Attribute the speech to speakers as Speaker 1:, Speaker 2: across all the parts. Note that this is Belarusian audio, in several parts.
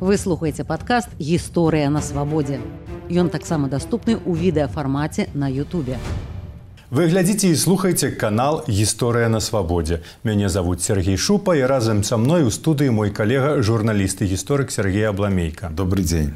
Speaker 1: Вы слухаеце падкаст гісторыя на свабодзе. Ён таксама даступны ў відэафармаце на Ютубе.
Speaker 2: Вы глядзіце і слухайце канал гісторыя на свабодзе. Мяне завуць Сергей Шупа і разам са мной у студыі мой калега журналісты гісторык Сергей Абламейка.
Speaker 3: Добры дзень.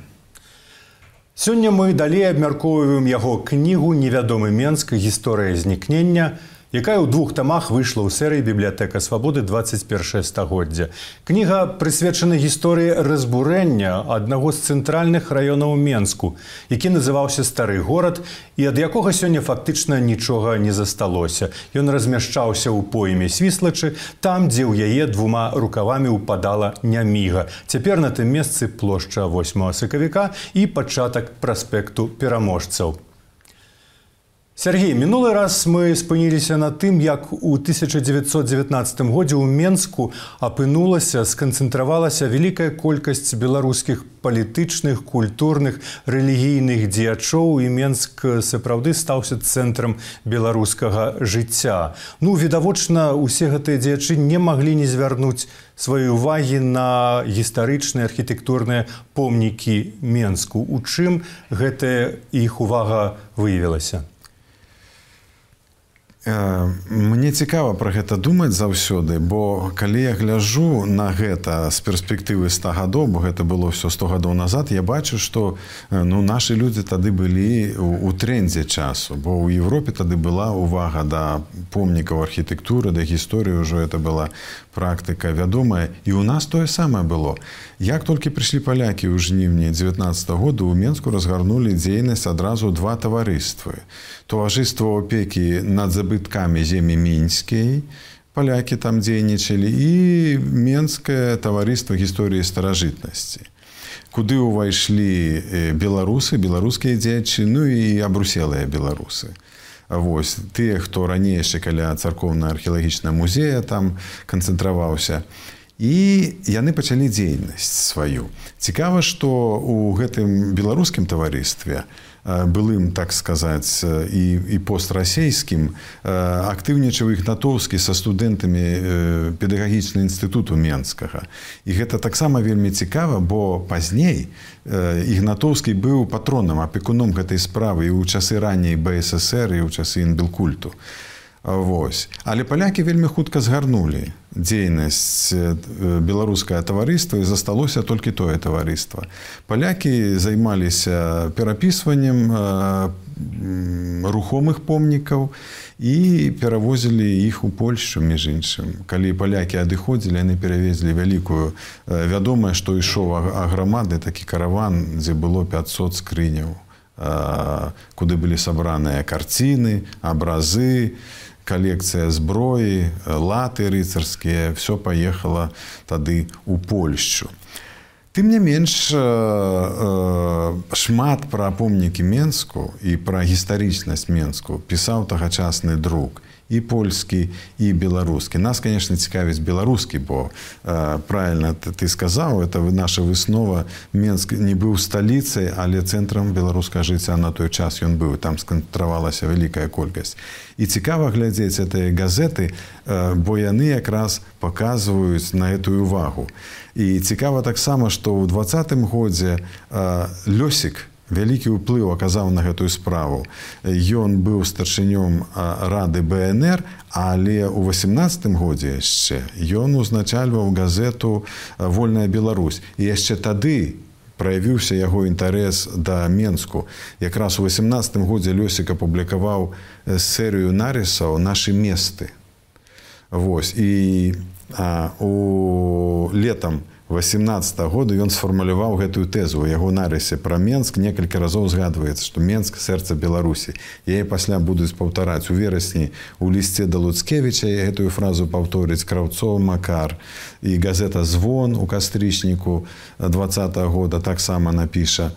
Speaker 2: Сёння мы далей абмяркоўваем яго кнігу невядомы Менск гісторыя знікнення, якая ў двух тамах выйшла ў серыі бібліятэка свабоды 21 стагоддзя. Кніга прысвечана гісторыі разбурэння аднаго з цэнтральных раёнаў Менску, які называўся стары горад і ад якога сёння фактычна нічога не засталося. Ён размяшчаўся ў пойме свіслачы, там, дзе ў яе двума рукавамі ўпадала няміга. Цяпер на тым месцы плошча 8 сакавіка і пачатак праспекту пераможцаў. Сергей мінулы раз мы спыніліся на тым як у 1919 годзе ў менску апынулася сканцэнтравалася вялікая колькасць беларускіх палітычных культурных рэлігійных дзеячоў і менск сапраўды стаўся цэнтрам беларускага жыцця. Ну відавочна усе гэтыя дзеячы не маглі не звярнуць свае увагі на гістарычныя архітэктурныя помнікі менску. У чым гэтая іх увага выявілася
Speaker 3: Мне цікава пра гэта думаць заўсёды, бо калі я гляжу на гэта з перспектывы 100 гадоў, бо гэта было ўсё 100 гадоў назад, я бачу, што ну, нашы людзі тады былі у трендзе часу, бо ў Европе тады была ўвага да помнікаў архітэктуры, да гісторыі ўжо это была практыка вядомая і у нас тое самае было. Як толькі прыйшлі палякі ў жніўні 19 -го году у Менску разгарнулі дзейнасць адразу два таварыствы таварыства опекі над забыткамі земі мінскай палякі там дзейнічалі і менскае таварыства гісторыі старажытнасці. Куды ўвайшлі беларусы беларускія дзеячы ну і абруселыя беларусы. Вось тыя хто раней яшчэ каля царкоўна-археалагічна музея там канцэнтраваўся. І яны пачалі дзейнасць сваю. Цікава што у гэтым беларускім таварыстве у былым так сказаць і, і пострасійскім актыўнічаў ігнатоўскі са студэнтамі педагагічны інстытуту менскага. І гэта таксама вельмі цікава бо пазней ігнатоўскі быў патронам апекуном гэтай справы і ў часы раней бСр і ў часы інбілкульту Вось але палякі вельмі хутка згарнулі дзейнасць беларускае таварыства і засталося толькі тое таварыства. Палякі займаліся перапісваннем рухомых помнікаў і перавозілі іх у Польшчу між іншым. Калі палякі адыходзілі, яны перавезлі вялікую вядомае, што ішоў аграмады такі караван, дзе было 500 скрыняў, куды былі сабраныя карціны, абразы, калекцыя зброі, латы рыцарскія, все паехала тады у Польшчу. Тым не менш шмат пра помнікі Менску і пра гістарычнасць Менску пісаў тагачасны друг і польскі і беларускі нас конечно цікавіць беларускі бо э, правильно ты, сказаў это вы наша выснова. Менск не быў сталіцай але цэнтрам беларускага жыцця на той час ён быў там скантравалася вялікая колькасць. І цікава глядзець этой газеты э, бо яны якраз паказваюць на этую увагу і цікава таксама што ў двадцатым годзе э, лёсік вялікі ўплыў аказаў на гэтую справу. Ён быў старшынём рады БНР, але ў 18 годзе яшчэ ён узначальваў газету вольная Беларусь. І яшчэ тады праявіўся яго інтарэс да Менску. Якраз у 18 годзе Лёсік апублікаваў серыю нарысаў нашы месты. Вось. і а, у летам 18 -го году ён сфармуляваў гэтую тэзу. У яго нарысе пра менск некалькі разоў згадваецца што менск сэрца беларусі. Яе пасля будуць паўтараць у верасні у лісце да луцкевіча я гэтую фразу паўторыць краўцоў макар і газета звон у кастрычніку два -го года таксама напіша.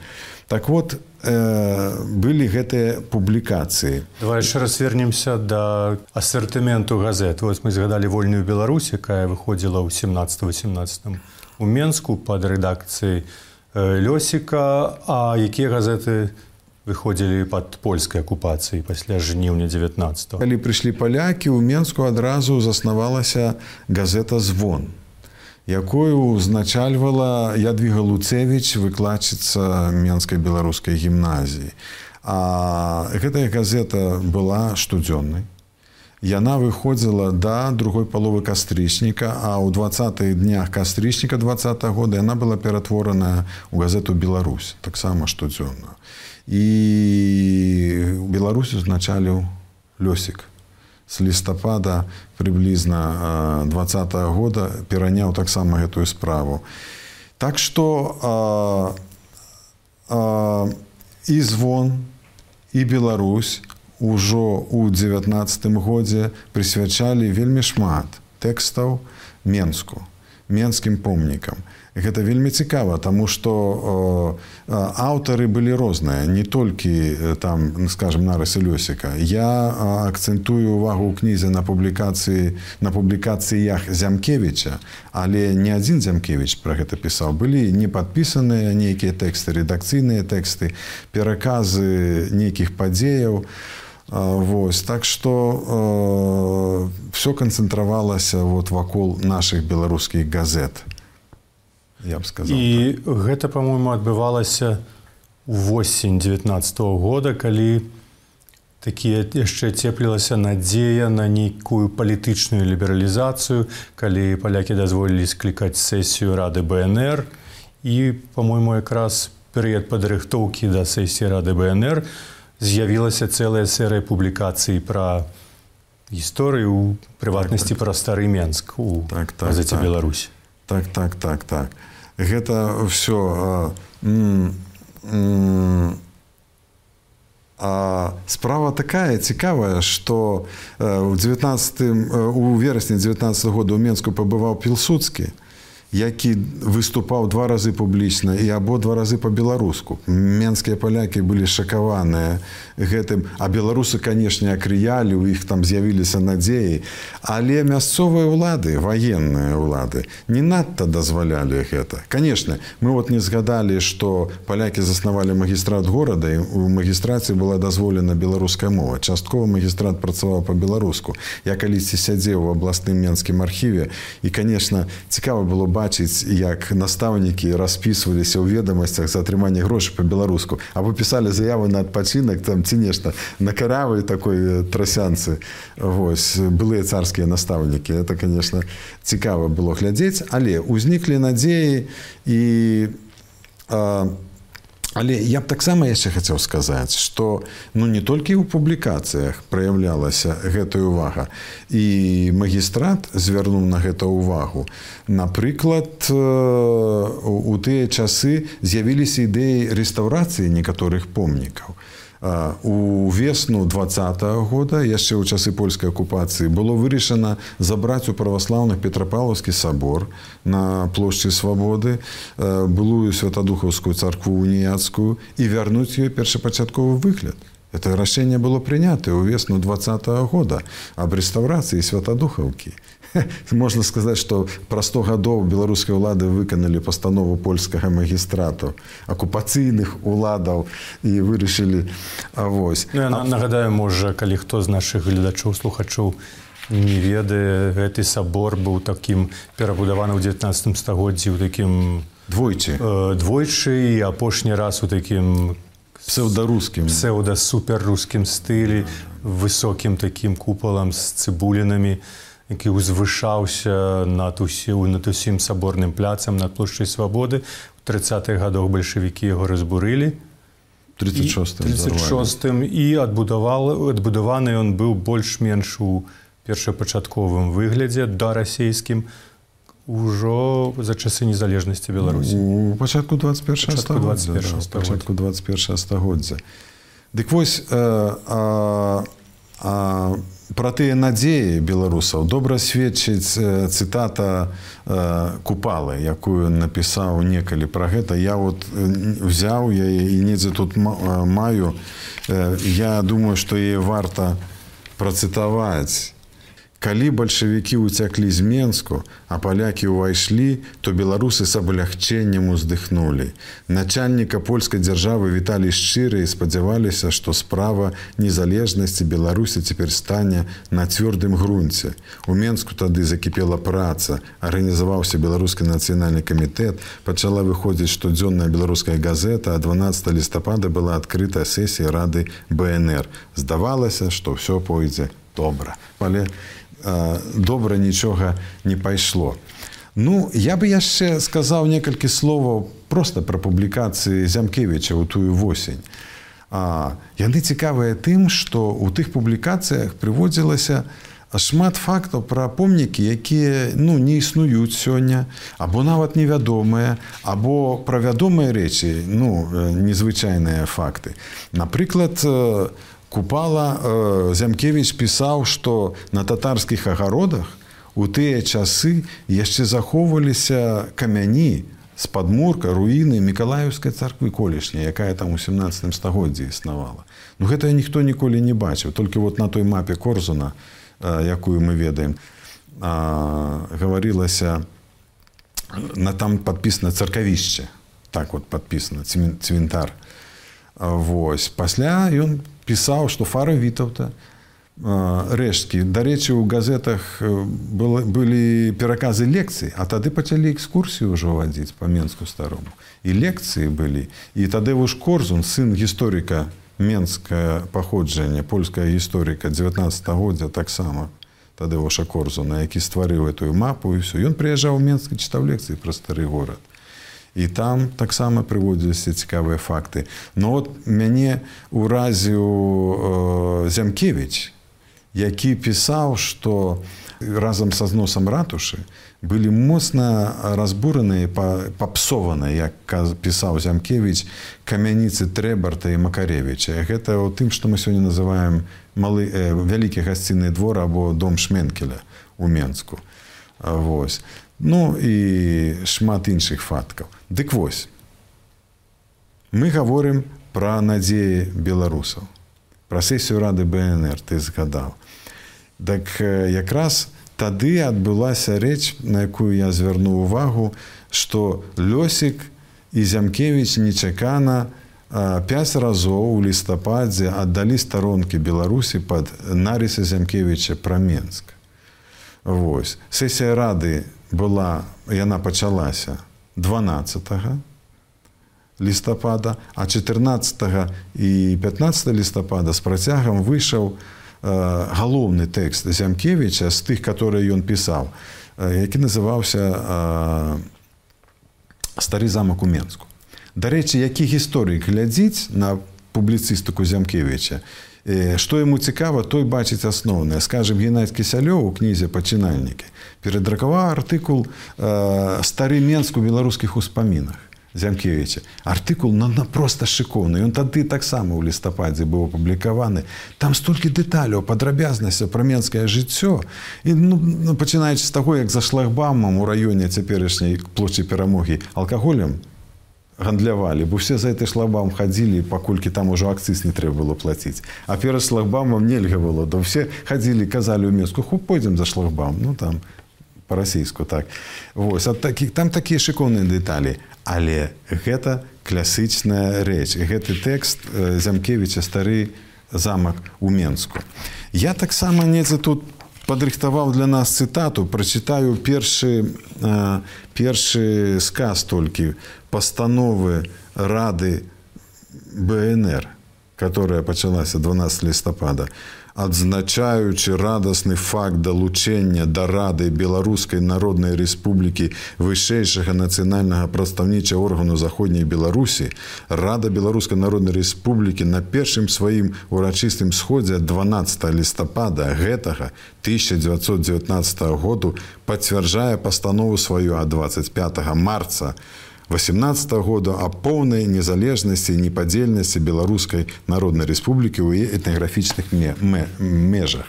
Speaker 3: Так вот э, былі гэтыя публікацыі.
Speaker 2: Давай яшчэ раз вернемся да асартыменту газет. Вось мы згадалі вольную беларусь якая выходзіла ў 17 18 у Менску под рэдакцыяй лёсіка а якія газеты выходзілі под польскай акупацыяй пасля жніўня 19
Speaker 3: калі прыйшлі палякі ў менску адразу заснавалася газета звон якую узначальвала ядвіга луцевич выкладчыца менскай беларускай гімназіі. А гэтая газета была штодзённай яна выходзіла да другой паловы кастрычніка а ў двадцатых днях кастрычніка два -го года яна была ператвораная ў газету Беларусь таксама штодзённа. І Беларусь узначаліў лёсік. З лістапада прыблізна два -го года пераняў таксама гэтую справу. Так што і звон і Беларусь ўжо ў 19 годзе прысвячалі вельмі шмат тэкстаў менску менскім помнікам. Гэта вельмі цікава тому что аўтары былі розныя не толькі там скажем нарысы лёсіка. Я акцэнтую увагу ў кнізе на публікацыі на публікацыях зямкевича але не адзін зямкевич про гэта пісаў. Былі не падпісаныя нейкія тэксты рэдакцыйныя тэксты пераказы нейкіх падзеяў Вось так што э, все канцэнтравалася вот вакол наших беларускіх газет я б сказал
Speaker 2: і так. гэта по-моему адбывалася восень 19 -го года калі такія яшчэ цеплілася надзея на нейкую палітычную лібералізацыю калі палякі дазволілі склікаць сесію рады бнр і по-моему якраз перыяд падрыхтоўкі да сесіі рады бнр з'явілася цэлая серыя публікацый пра гісторыю у прыватнасці так, так. пра стары менск у так, так, так. Беларусь
Speaker 3: так так так так гэта все А справа такая цікавая, што ў 19 у верасні 19 года ў Менску пабываў пілсудскі які выступаў два разы публічна і абодва разы па-беларуску. Менскія палякі былі шакаваныя гэтым, а беларусы, канешне, акрыялі, у іх там з'явіліся надзеі. Але мясцовыя ўлады, ваенныя ўлады не надта дазвалялі гэта. Канешне, мы вот не згадалі, што палякі заснавалі магістрат горада і у магістраце была дазволена беларуская мова. Часткова магістрат працаваў па-беларуску. Я калісьці сядзеў у абласным менскім архіве і, канешне, цікава было бачыць як настаўнікі распісваліся ў ведамасцях за атрыманне грошай по-беларуску або пісалі заявы на адпачынак там ці нешта на каравай такой трасянцы. Вось былыя царскія настаўнікі. Это конечно цікава было глядзець але ўзніклі надзеі і а, Але я б таксама яшчэ хацеў сказаць, што ну не толькі ў публікацыях праяўлялася гэтая ўвага. І магістрат звярнуў на гэта ўвагу. Напрыклад, у тыя часы з'явіліся ідэі рэстаўрацыі некаторых помнікаў у весну два -го года яшчэ ў часы польскай акупацыі было вырашана забраць у праваслаўных петрапаўскі сабор на плошчы свабоды былую святадухаўскую царкву уніяцкую і вярнуць ёй першапачатковы выгляд. Это рашэнне было прынята ў весну два -го года аб рэстаўрацыі святадухаўкі можна сказаць што пра 100 гадоў беларускай улады выканалі пастанову польскага магістрату акупацыйных уладаў і вырашылі авось
Speaker 2: ну, а... нагадаю можа калі хто з нашых гледачоў слухачоў не ведае гэты сабор быў такім перабудаваны ў 19 стагоддзі ў такім
Speaker 3: двойчы.
Speaker 2: э, двойчы і апошні раз у такім
Speaker 3: псеўдарускім.
Speaker 2: псеўда суперрускім стылі высокім такім купалам з цыбулінамі які узвышаўся над усіў над усім саборным пляцам над плошчай свабоды. У 30-х гадах бальшавікі яго разбурылі.
Speaker 3: 36
Speaker 2: 36 і адбудавал адбудаваны ён быў больш-менш у першапачатковым выглядзе да расійскім ужо за часы незалежнасці беларусі.
Speaker 3: У пачатку 21 пачатку 21 стагоддзя. дык вось э, а, а, пра тыя надзеі беларусаў. Добра сведчыць цытата купалы якую напісаў некалі пра гэта. Я вот взяў яе і недзе тут маю. Я думаю што яе варта працытаваць Калі бальшавікі ўцяклі з Менску, а палякі ўвайшлі, то беларусы с аблягчэннем уздыхнулі. Начальніка польскай дзяржавы віталі шчыры і спадзяваліся, што справа незалежнасці Беларусі цяпер стане на цвёрдым грунце. У Менску тады закіпела праца, арганізаваўся беларускі нацыянальны камітэт, пачала выходзіць штодзённая беларуская газета, а 12 лістапада была адкрыта сесія рады БНР. Здавалася, што ўсё пойдзе добра. Але добра нічога не пайшло. Ну я бы яшчэ сказаў некалькі словаў проста пра публікацыі зямкевіча ў тую восень. А, яны цікавыя тым, што ў тых публікацыях прыводзілася шмат фактаў пра помнікі, якія ну, не існуюць сёння, або нават невядомыя, або пра вядомыя рэчы, ну, незвычайныя факты. Напрыклад, купала э, зямкевич пісаў што на татарскіх агародах у тыя часы яшчэ захоўваліся камяні з падмурка руіны мікалаеўскай царквы колішняй якая там у 17 стагоддзі існавала. Ну гэта ніхто ніколі не бачыў. Толькі вот на той мапе корзуна э, якую мы ведаем гаварылася на там падпісана царкавішча. Так вот падпісана цвінтар. Вось пасля ён пісаў, што фара вітаўта рэшткі. Дарэчы, у газетах былі пераказы лекцый, а тады пачалі экскурсію ўжо вадзіць па менску старому. І лекцыі былі. І тады вуж корзун сын гісторыка менскае паходжанне, польская гісторыка 19годдзя таксама тады ваша корзуна, які стварыў этую мапу і ўсё. Ён прыязджаў у менскі чытаў лекцыі пра стары горад і там таксама прыводзіліся цікавыя факты. Но от мяне уразіў э, Зямкевич, які пісаў, што разам са зносам ратушы былі моцна разбураныя папсованыя, як пісаў Зямкевич камяніцы Трэбарта і Макаревіча. Гэта ў тым, што мы сёння называем малы, э, вялікі гасцінны двор або дом Шменкеля у Менску. Вось. Ну і шмат іншых фактаў. Дык вось. Мы гаворым пра надзеі беларусаў. Пра сесію рады БНР ты згадаў. Дак якраз тады адбылася рэч, на якую я звярну увагу, што лёсік і зямкевич нечакана, Пяць разоў у лістападзе аддалі старонкі Беларусі пад нарыса Зямкевіча пра Менск. Вось. Сесія рады была яна пачалася 12 лістапада а 14 і 15 лістапада з працягам выйшаў э, галоўны тэкст зямкевича з тых которые ён пісаў э, які называўся э, стары замак у менску дарэчы які гісторык глядзіць на публіцыстыку зямкевича што яму цікава той бачыць асноўнае скажем геннадзь кісялёў у кнізе пачынальнікі перадракаваў артыкул э, стары менску беларускіх успамінах зямкевіча артыкул на на проста шыкоўны ён тады таксама ў лістападзе быў апублікаваны там столькі дэталяў падрабязнасця пра менскае жыццё і ну, ну, пачынаючы з таго як за шлагбамам у раёне цяперашняй плочы перамогі алкаголем гандлявалі бо все за этой шлагбам хадзілі паколькі там ужо акцыз не трэба было плаціць а перад шлагбамам нельга было да все хадзілі казалі ў меску ху пойдзем за шлагбам ну там па-расійску так. Вось ад такіх там такія шыкоўныя дэталі але гэта класычная рэч гэты тэкст зямкевіча стары замак у менску я таксама недзе тут падрыхтаваў для нас цытату прачытаю першы першы сказ толькі пастановы рады БНР, которая пачалася 12 лістапада, адзначаючы радасны факт далучэння да рады беларускай народнай рэспублікі вышэйшага нацыянальнага прадстаўнічага органу заходняй беларусі рада беларускай народнай рэспублікі на першым сваім урачыстым сходзе 12 лістапада гэтага 1919 году пацвярджае пастанову сваю ад 25 марца 18 -го года о поўнай незалежнасці і непадзельнасці беларускай народнай рэспублікі ў этнаграфічных межах.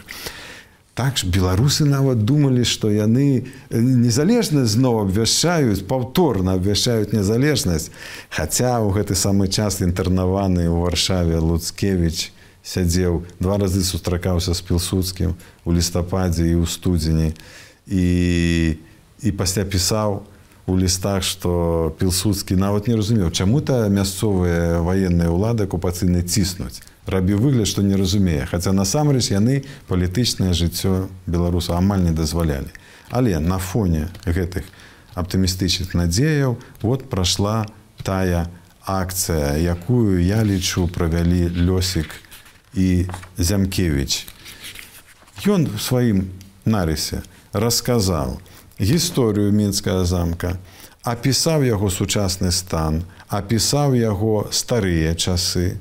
Speaker 3: Так ж беларусы нават думалі, што яны незалежнасць зноў абвяшчаюць, паўторна абвяшчаюць незалежнасць. Хаця ў гэты самы час інтэрнаваны ў варшаве Луцкевич сядзеў два разы сустракаўся з пілсудскім у лістападзе і ў студзені і і пасля пісаў у лістах што пілсудскі нават не разумеў чаму-то мясцовыя ваенныя ўлады акупацыйны ціснуць рабіў выгляд што не разумее хаця насамрэч яны палітычнае жыццё беларусаў амаль не дазвалялі але на фоне гэтых аптымістычных надзеяў вот прайшла тая акцыя якую я лічу правялі лёсік і Зямкевич. Ён у сваім нарысе расказаў гісторыю мінскага замка, апісаў яго сучасны стан, апісаў яго старыя часы,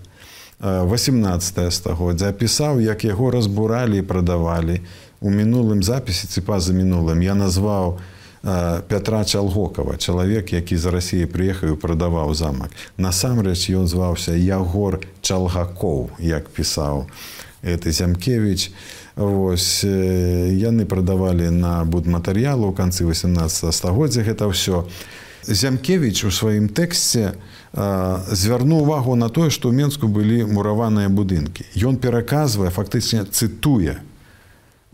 Speaker 3: 18 стагоддзя, апісаў, як яго разбуралі і прадавалі. У мінулым запісе ці па-за мінулым я назваў, Пятра Чалгокава, чалавек, які з рассіі прыехаў прадаваў замак. Насамрэч ён зваўся Ягор Чалгакоў, як пісаў это Зямкевич. Вось, яны прадавалі на будматэрыялу ў канцы 18 стагоддзя гэта ўсё. Зямкевич у сваім тэксце звярнуў увагу на тое, што ў Менску былі мураваныя будынкі. Ён пераказвае, фактычна цытуе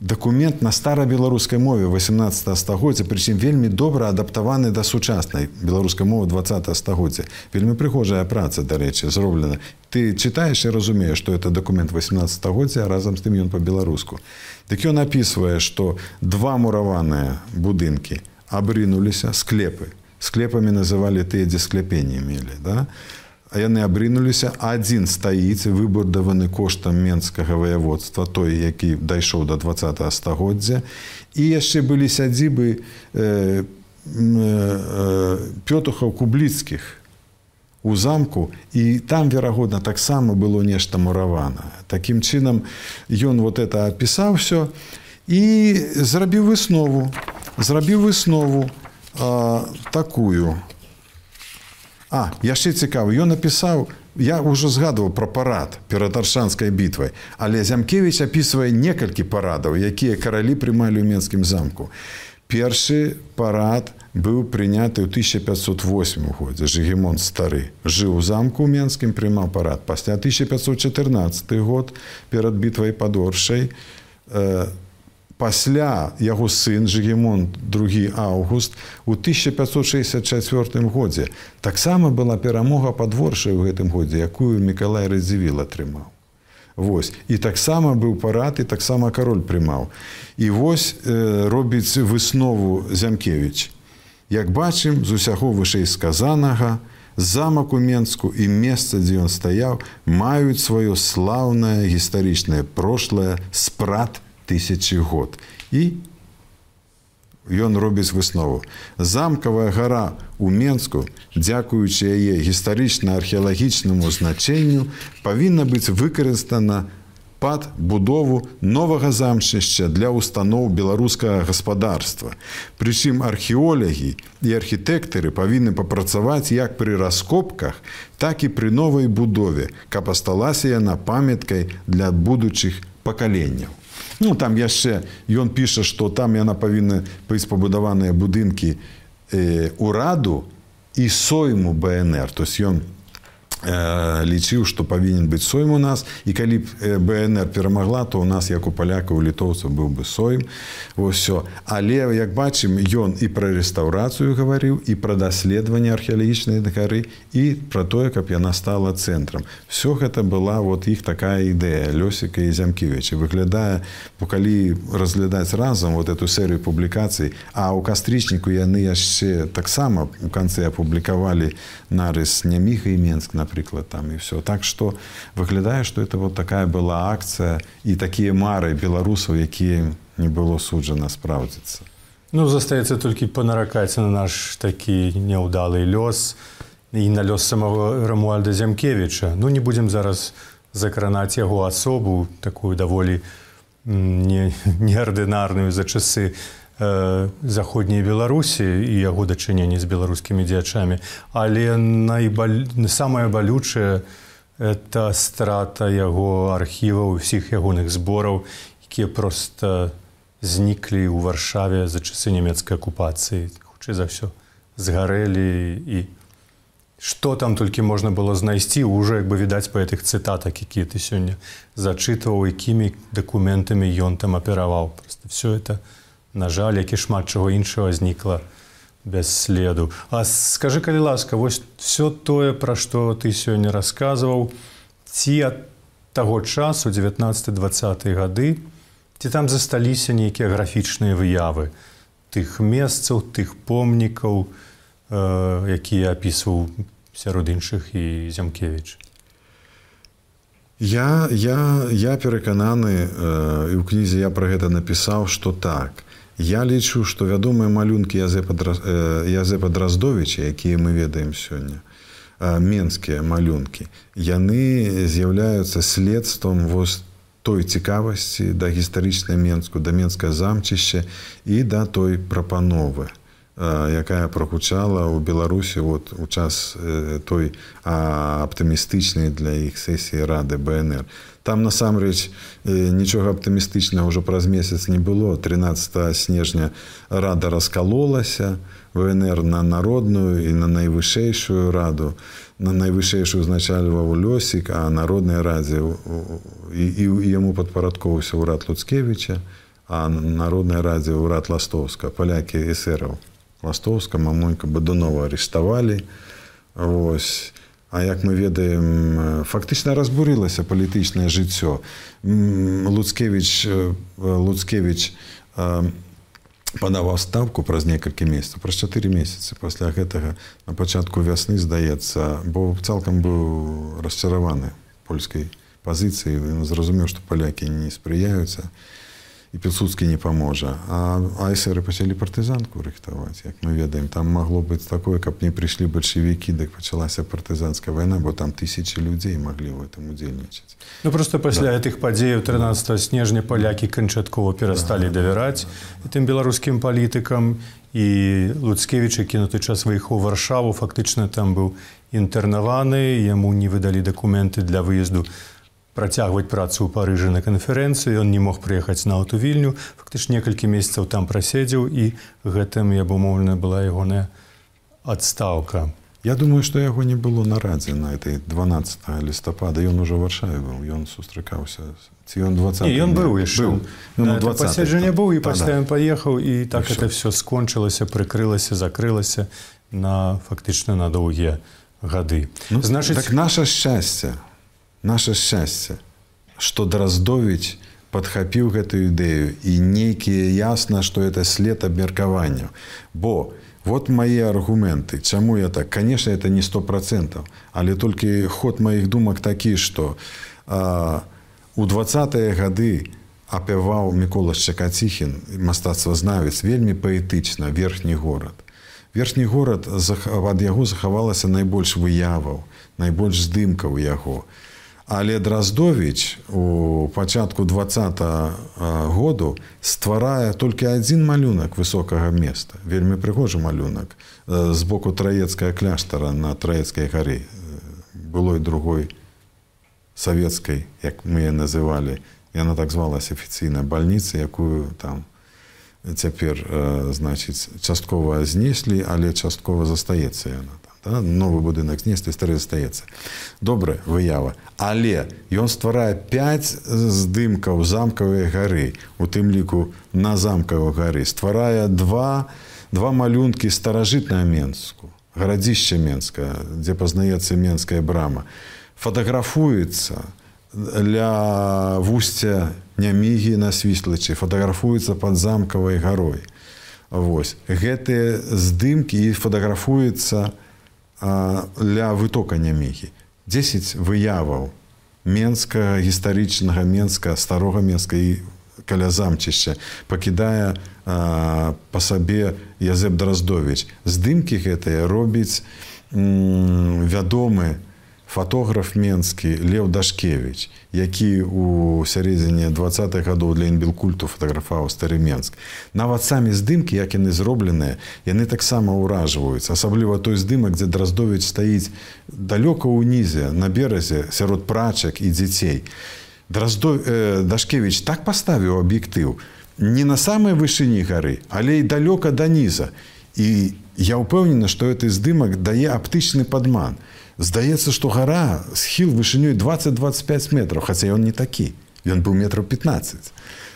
Speaker 3: дакумент на старабеларускай мове 18 стагоддзя прычым вельмі добра адаптаваны да сучаснай беларускай мовы 20 стагоддзя. Вельмі прыгожая праца дарэчы зроблена. Ты чытаеш і разумееш што это дакумент 18 стагоддзя разам з тым ён па-беларуску. Дык ён опісвае што два мураваныя будынкі абрынуліся склепы. Склепамі называлі тыя дзе скляпенні мелі да яны абрынуліся адзін стаіць выбудаваны коштам менскага ваяводства той які дайшоў до 20 стагоддзя. І яшчэ былі сядзібы э, э, пётухаў кубліцкіх у замку. І там верагодна таксама было нешта муравана таким чынам ён вот это апісаў все і зрабіў выснову зрабіў выснову э, такую. у А яшчэ цікава, ён напісаў, я ўжо згадваў пра парад перад аршанскай бітвай, але Зямкевіч апісвае некалькі парадаў, якія каралі прымалі ў менскім замку. Першы парад быў прыняты ў 1508 годзе Жгемон стары. Жыў у замку ў менскім прымаў парад. Пасля 1514 год перад бітвай падоршай, пасля яго сын жгемон другі август у 1564 годзе. Таксама была перамога падворшай у гэтым годзе якую мікалай радзівіл атрымаў. Вось. І таксама быў парад і таксама кароль прымаў. І вось э, робіць выснову зямкевич як бачым з усяго вышэй сказанага замак у менску і месца дзе ён стаяў маюць сваё слаўнае гістарычнае прошлое спрат тысячи год. І ён робіць выснову. Замкавая гора у менску дзякуючы яе гістарычна-археалагічнаму значэнню павінна быць выкарыстана пад будову новага замчышча для устаноў беларускага гаспадарства. Прычым археолагі і архітэктары павінны папрацаваць як пры раскопках так і пры новай будове каб асталася яна памяткай для будучых пакаленняў Ну там яшчэ ён піша, што там яна павінна быць пабудаваныя будынкі э, ураду і сойму БНР, то есть ён лічыў што павінен быць сойм у нас. І калі б э, бнр перамагла то у нас як у паляка у літоўцаў быў бы сойм. Ўсё але як бачым ён і пра рэстаўрацыю гаварыў і пра даследаванне археалагічнай дакары і пра тое каб яна стала цэнтрам. Все гэта была вот іх такая ідэя лёсіка і зямківіча выглядае бо калі разглядаць разам вот эту серыю публікацый а ў кастрычніку яны яшчэ таксама у канцы апублікавалі нарыс няміха і менск например напрыклад там і все так что выглядае что это вот такая была акцыя і такія мары беларусаў якія не было суджана спраўдзіцца
Speaker 2: ну застаецца толькі панаракаць на наш такі няўдалы лёс і на лёс самого рамуальда зямкевича ну не будзем зараз закранаць яго асобу такую даволі неардынарную за часы Э, заходняй беларусі і яго дачыненні з беларускімі дзячамі але найбаль... самае балючае это страта яго архіваў усіх ягоных збораў якія просто зніклі ў варшаве за часы нямецкай акупацыі. Хутчэй за ўсё згарэлі і што там толькі можна было знайсці ўжо як бы відаць па гэтых цытатах якія ты сёння зачытваў якімі дакументамі ён там апераваў. Просто все это на жаль які шмат чаго іншага знікла без следу. А скажи калі ласка вось все тое пра што ты сёння расказваў ці ад таго часу 19-20 гады ці там засталіся нейкія графічныя выявы тых месцаў тых помнікаў э, якія апісваў сярод іншых і зямкевич
Speaker 3: я я я перакананы э, і ў кнізе я пра гэта напісаў што так я лічу што вядомыя малюнкі язепа язепа драздовича якія мы ведаем сёння менскія малюнкі яны з'яўляюцца следствам вось той цікавасці да гістарычнай менску да менскае замчышча і да той прапановы якая прагучала ў беларусі вот у час той аптымістычнай для іх сесіі рады бнр. Там насамрэч нічога аптымістычнага ўжо праз месяц не было. 13 снежня рада раскалолася внр на народную і на найвышэйшую раду на найвышэйшую узначальваў лёсік а народнай радзе і, і яму падпарадковаўся ўрад луцкевіча а народнай радзе ўрад ластоўска палякі эсераў Ластовска, Мамонька, Бадунова арыштавалі. Вось. А як мы ведаем, фактычна разбурылася палітычнае жыццё. Луцкевич, Луцкевич падаваў ставку праз некалькі месяцаў, праз чатыры месяцы пасля гэтага на пачатку вясны здаецца, бо цалкам быў расчараваны польскай пазіцыі. Зразумеў, што палякі не спрыяюцца і пілсудскі не паможа а айсеры пачалі партызанку рыхтаваць як мы ведаем там магло быць такое каб не прыйшлі бальшавікі дык пачалася партызанская вайна бо там тысячи людзей маглі в этом удзельнічаць
Speaker 2: ну просто пасля да. гэтых падзеяў 13 снежня палякі канчаткова перасталі да, давяраць да, да. тым беларускім палітыкам і луцкевіча кінуты час выехаў варшаву фактычна там быў інтэрнаваны яму не выдалі дакументы для выезду на працягваць працу ў парыжы на канферэнцыю. Ён не мог прыехаць на аўтувільню фактыч некалькі месяцаў там праседзеў і гэтым і абумоўлена была ягоная адстаўка.
Speaker 3: Я думаю што яго не было на радзе на этой 12 лістапада. Ён ужо варшаве быў ён сустракаўся ці ён 20
Speaker 2: ён быў яшчэ. Паседжанне быў і пасля ён паехаў і так это все скончылася прыкрылася закрылася на фактычна на доўгія гады.
Speaker 3: Ну, значит так наше шчасце. у наше шчасце что драздовіць подхапіў гэтую ідэю і нейкія ясна что это след абмеркаванняў. Бо вот мои аргументы чаму я так. Конечно это не сто процентов але толькі ход моих думак такі что у двадцатые гады апяваў мікола шчакаціхін мастацтвазнавец вельмі паэтычна верхні горад. Верхні горад ад яго захавалася найбольш выяваў найбольш здымкаў яго. і Але Драздович у пачатку два году стварае толькі адзін малюнак высокага места. вельмі прыгожы малюнак з боку траецкая кляштара на траецкай гары былой другой савецкай, як мы называлі, яна так звалася афіцыйная бальніца, якую там цяпер значыць часткова знеслі, але часткова застаецца яна да? новы будынак знесты стары застаецца добрая выява. Але ён стварае 5 здымкаў замкавай гары у тым ліку на замкавай гары. Стварае два два малюнкі старажытная менску гарадзішча менска дзе пазнаецца менская брама. Фатаграфуецца для вусця нямігі на свіслачы фатаграфуецца пад замкавай гарой. Вось. Гэтыя здымкі і фатаграфуецца на для вытокання мехі 10 выяваў менска гістарычнага менска старога менска і каля замчышча пакідае па сабе язэп драздович здымкі гэтыя робіць вядомы фотограф менскі лев дашкевич які у сярэдзіне двадцатых гадоў для інбілкульту фатаграфаваў стары менск. Нават самі здымкі як яны зробленыя яны таксама ўражваюцца асабліва той здымак дзе драздович стаіць далёка ўнізе на беразе сярод прачак і дзяцей драздо э, дашкевич так паставіў аб'ектыў не на самай вышыні гары але і далёка да ніза і я ўпэўнены што гэты здымак дае аптычны падман здаецца што гара схіл вышынёй 20-25 метров хаця ён не такі ён быў метров 15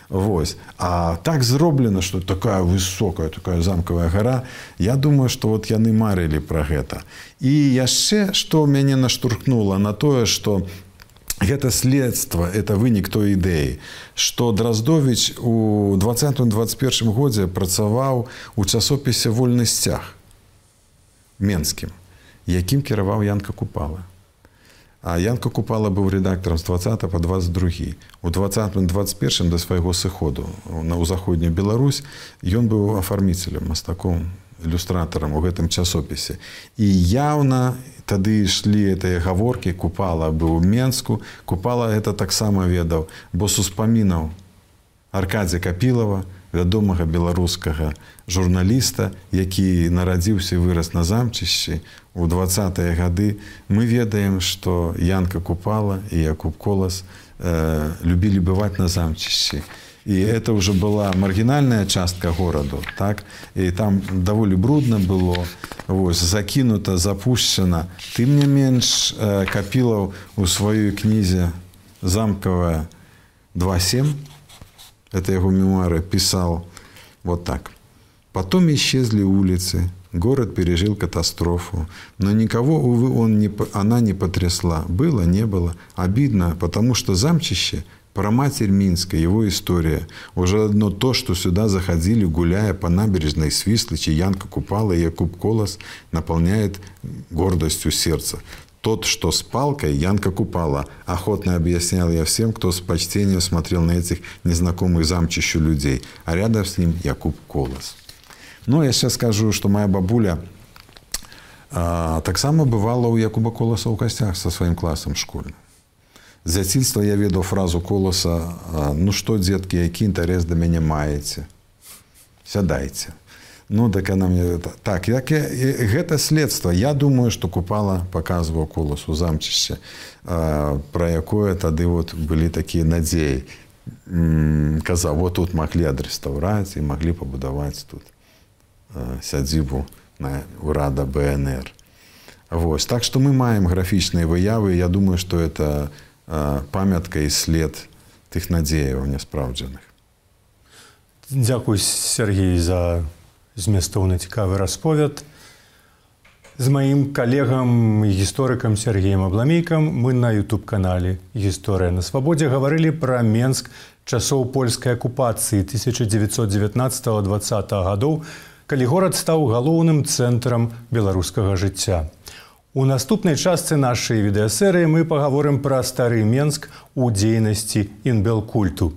Speaker 3: Вось. А так зроблена, што такая высокая такая замкавая гара, Я думаю, што вот яны марылі пра гэта. І яшчэ што мяне наштурхнула на тое, што гэта следства это вынік той ідэі, што Драздович у 2021 годзе працаваў у часопісе вольны сцяг менскім, якім кіраваў Янка купала. А Янка Купала быў рэдактарам з 20 па 22. У 20-21 да свайго сыходу на ў заходнюю Беларусь ён быў афарміцелем, мастаком, ілюстратарам у гэтым часопісе. І яўна тады ішлі гэтыя гаворкі, купала быў у Менску, купала гэта таксама ведаў, бо суспамінаў Аркадзя Капілава, вядомага беларускага журналіста, які нарадзіўся і вырас на замчышчы у двадцатыя гады, мы ведаем, што Янка купала і Якуб колас э, любілі бываць на замчышчы. І это ўжо была маргінальная частка гораду. Так? І там даволі брудна было, Вось, закінута, запушчана. Тым не менш э, капілаў у сваёй кнізе замкавая 27 это его мемуары, писал вот так. Потом исчезли улицы, город пережил катастрофу, но никого, увы, он не, она не потрясла. Было, не было. Обидно, потому что замчище про матерь Минска, его история. Уже одно то, что сюда заходили, гуляя по набережной Свислычи, Янка Купала и Якуб Колос, наполняет гордостью сердца. Тот, что с палкой, Янка Купала. Охотно объяснял я всем, кто с почтением смотрел на этих незнакомых замчищу людей. А рядом с ним Якуб Колос. Ну, я сейчас скажу, что моя бабуля а, таксама бывала у Якуба Колоса ў касцях со сваім класам школьным. З дзяцінства я ведаў фразу коласа: ну што, дзеткі, які інтарэс да мяне маеце? Сядайце. Ну так она мне так як я, гэта следства. Я думаю что купала показываў колас у замчышча про якое тады вот былі такія надзеі. Казаў вот тут маглі адрэстаўраць і маглі пабудаваць тут сядзібу на урада бнр Вось так что мы маем графічныя выявы. Я думаю что это памятка і след тых надзеяў няспраўджаных
Speaker 2: Дякую Сергей за змястоўны цікавы расповед. З маім калегам гісторыкам Сергеем Абламейкам мы на YouTube-канале Гісторыя на свабодзе гаварылі пра Менск часоў польскай акупацыі 1919-20 гадоў, калі горад стаў галоўным цэнтрам беларускага жыцця. У наступнай частцы нашай відэасерыі мы пагаворым пра стары Менск у дзейнасці інбелкульту.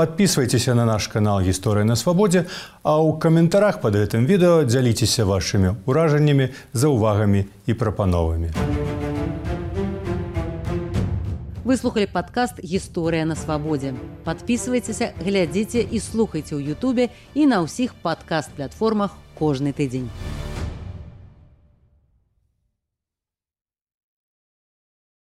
Speaker 2: Подписывайтеся на наш канал Гісторыя на свабодзе, а ў каментарах под гэтым відэо дзяліцеся вашымі ўражаннямі, заўвагамі і прапановамі.
Speaker 1: Выслухалі падкаст гісторыя на свабодзе. Падпісывайцеся, глядзіце і слухайце ў Ютубе і на ўсіх падкаст-платформах кожны тыдзень.